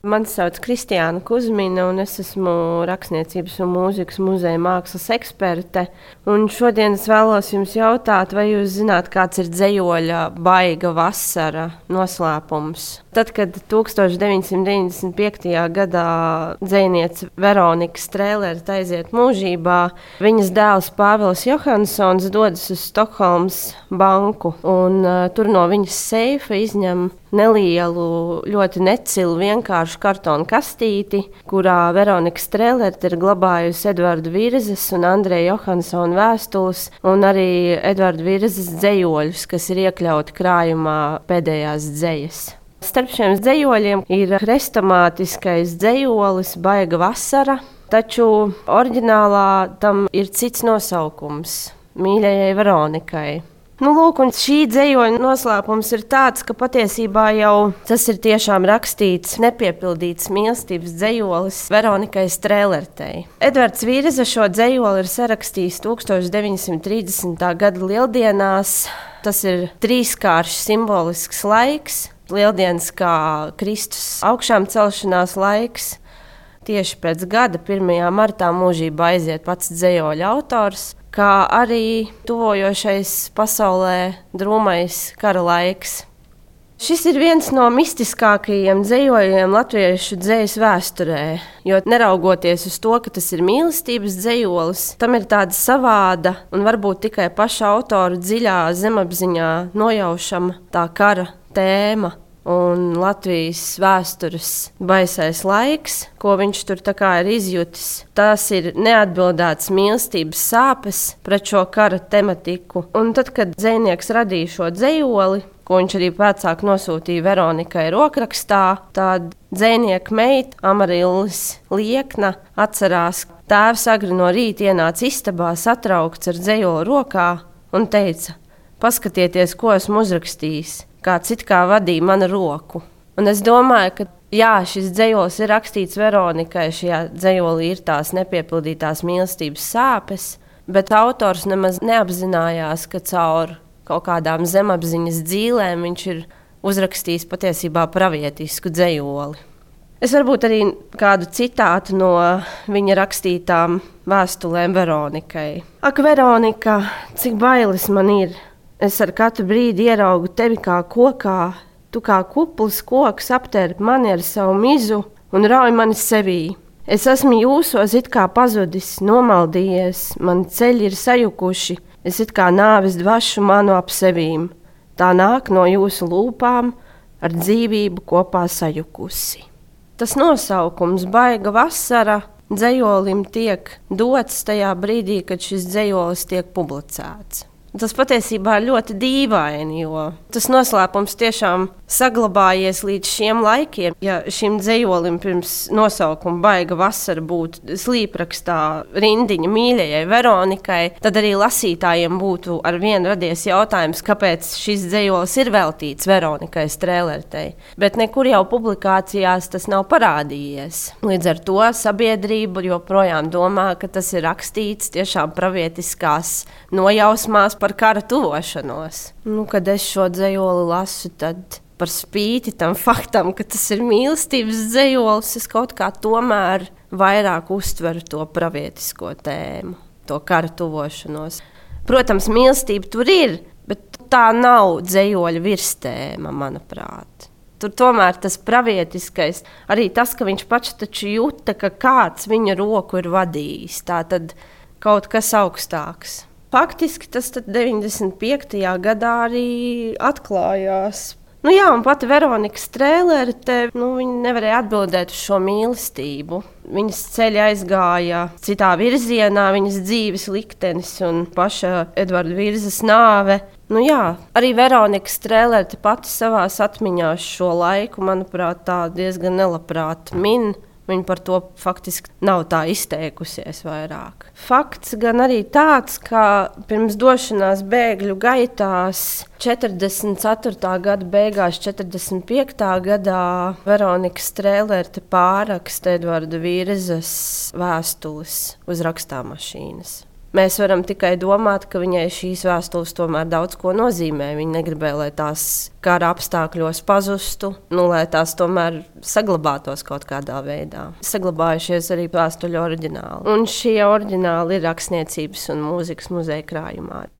Mani sauc Kristiāna Kusmina, un es esmu Rakstniecības un mūzikas muzeja mākslas eksperte. Un šodien es vēlos jums jautāt, vai jūs zināt, kāds ir dzējoļa baiga vasara noslēpums? Tad, kad 1995. gadā dziniece Veronika Strēlere aiziet mūžībā, viņas dēls Pāvils Johansons dodas uz Stokholmas banku, un uh, tur no viņas seifa izņem nelielu, ļoti necilu, vienkāršu kartonu kastīti, kurā Veronika Strēlerte ir glabājusi Edvards Virzes un Andreja Johansona vēstules, un arī Edvards Virzes dzējoļus, kas ir iekļauti krājumā pēdējās dzējas. Starp šiem dzējoļiem ir hrestomātiskais dzējolis Baiga vasara, taču oriģinālā tam ir cits nosaukums - mīļajai Veronikai. Nu, lūk, šī dzīsloņa noslēpums ir tāds, ka patiesībā jau tas ir tiešām rakstīts, nepiepildīts mīlestības dzīslis Veronikai Strēlertei. Edvards Vīrza šo dzīsli ir sarakstījis 1930. gada lieldienās. Tas ir trīskāršs simbolisks laiks, lieldienas kā Kristus augšām celšanās laiks. Tieši pēc gada, 1. martā, mūžībā aiziet pats dzējoļa autors kā arī tuvojošais pasaulē drūmais kara laiks. Šis ir viens no mistiskākajiem dzējojumiem latviešu dzīslas vēsturē, jo neraugoties uz to, ka tas ir mīlestības dzējolis, tam ir tāda savāda un varbūt tikai paša autora dziļā zemapziņā nojaušama tā kara tēma un Latvijas vēstures baisais laiks, ko viņš tur ir izjutis. Tas ir neatbildēts mīlestības sāpes pret šo kara tematiku. Un tad, kad dzinieks radīja šo dzējoli, ko viņš arī pēcāk nosūtīja Veronikai rokrakstā, tad dzinieka meita Amarillis Liekna atcerās, ka tēvs agri no rīta ienāca istabā satraukts ar dzējoli rokā un teica: Paskatieties, ko esmu uzrakstījis! Kāds it kā vadīja manu roku. Un es domāju, ka jā, šis dzējos ir rakstīts Veronikai. Šajā dzējolī ir tās nepiepildītās mīlestības sāpes, bet autors nemaz neapzinājās, ka caur kaut kādām zemapziņas dzīvēm viņš ir uzrakstījis patiesībā pravietisku dzējoli. Es varbūt arī kādu citātu no viņa rakstītām vēstulēm Veronikai. Ak, Veronika, cik bailes man ir! Es ar katru brīdi ieraugu tevi kā kokā, tu kā kupls koks aptērp mani ar savu mizu un rauj mani sevī. Es esmu jūsos it kā pazudis, nomaldījies, mani ceļi ir sajukuši, es it kā nāves dvašu manu ap sevīm. Tā nāk no jūsu lūpām, ar dzīvību kopā sajukusi. Tas nosaukums Baiga vasara dzējolim tiek dots tajā brīdī, kad šis dzējolis tiek publicēts. Tas patiesībā ir ļoti dīvaini, jo tas noslēpums tiešām saglabājies līdz šiem laikiem. Ja šim dzīslim pirms nosaukuma baiga vasara būtu slīprakstā rindiņa mīļajai Veronikai, tad arī lasītājiem būtu ar vienu radies jautājums, kāpēc šis dzīslis ir veltīts Veronikai Strēlertei. Bet nekur jau publikācijās tas nav parādījies. Līdz ar to sabiedrība joprojām domā, ka tas ir rakstīts tiešām pravietiskās nojausmās par kara tuvošanos. Nu, kad es šo dzējoli lasu, tad par spīti tam faktam, ka tas ir mīlestības dzējolis, es kaut kā tomēr vairāk uztveru to pravietisko tēmu, to kara tuvošanos. Protams, mīlestība tur ir, bet tā nav dzējoļa virstēma, manuprāt. Tur tomēr tas pravietiskais, arī tas, ka viņš pats taču jūta, ka kāds viņa roku ir vadījis. Tā tad kaut kas augstāks. Faktiski tas 95. gadā arī atklājās. Nu jā, un pati Veronika Strēlere te, nu, nevarēja atbildēt uz šo mīlestību. Viņas ceļi aizgāja citā virzienā, viņas dzīves liktenis un paša Edvarda Virzas nāve. Nu jā, arī Veronika Strēlere pati savā atmiņā šo laiku, manuprāt, diezgan nelabprāt min. Viņa par to faktiski nav tā izteikusies vairāk. Fakts gan arī tāds, ka pirms došanās bēgļu gaitās 44. gada beigās, 45. gadā Veronika Strēlerte pāraksta Edvarda Vīrezes vēstules uz rakstāmašīnas. Mēs varam tikai domāt, ka viņai šīs vēstules tomēr daudz ko nozīmē. Viņa negribēja, lai tās kara apstākļos pazustu, nu, lai tās tomēr saglabātos kaut kādā veidā. Saglabājušies arī vēstuļu oriģināli. Un šie oriģināli ir rakstniecības un mūzikas muzeja krājumā.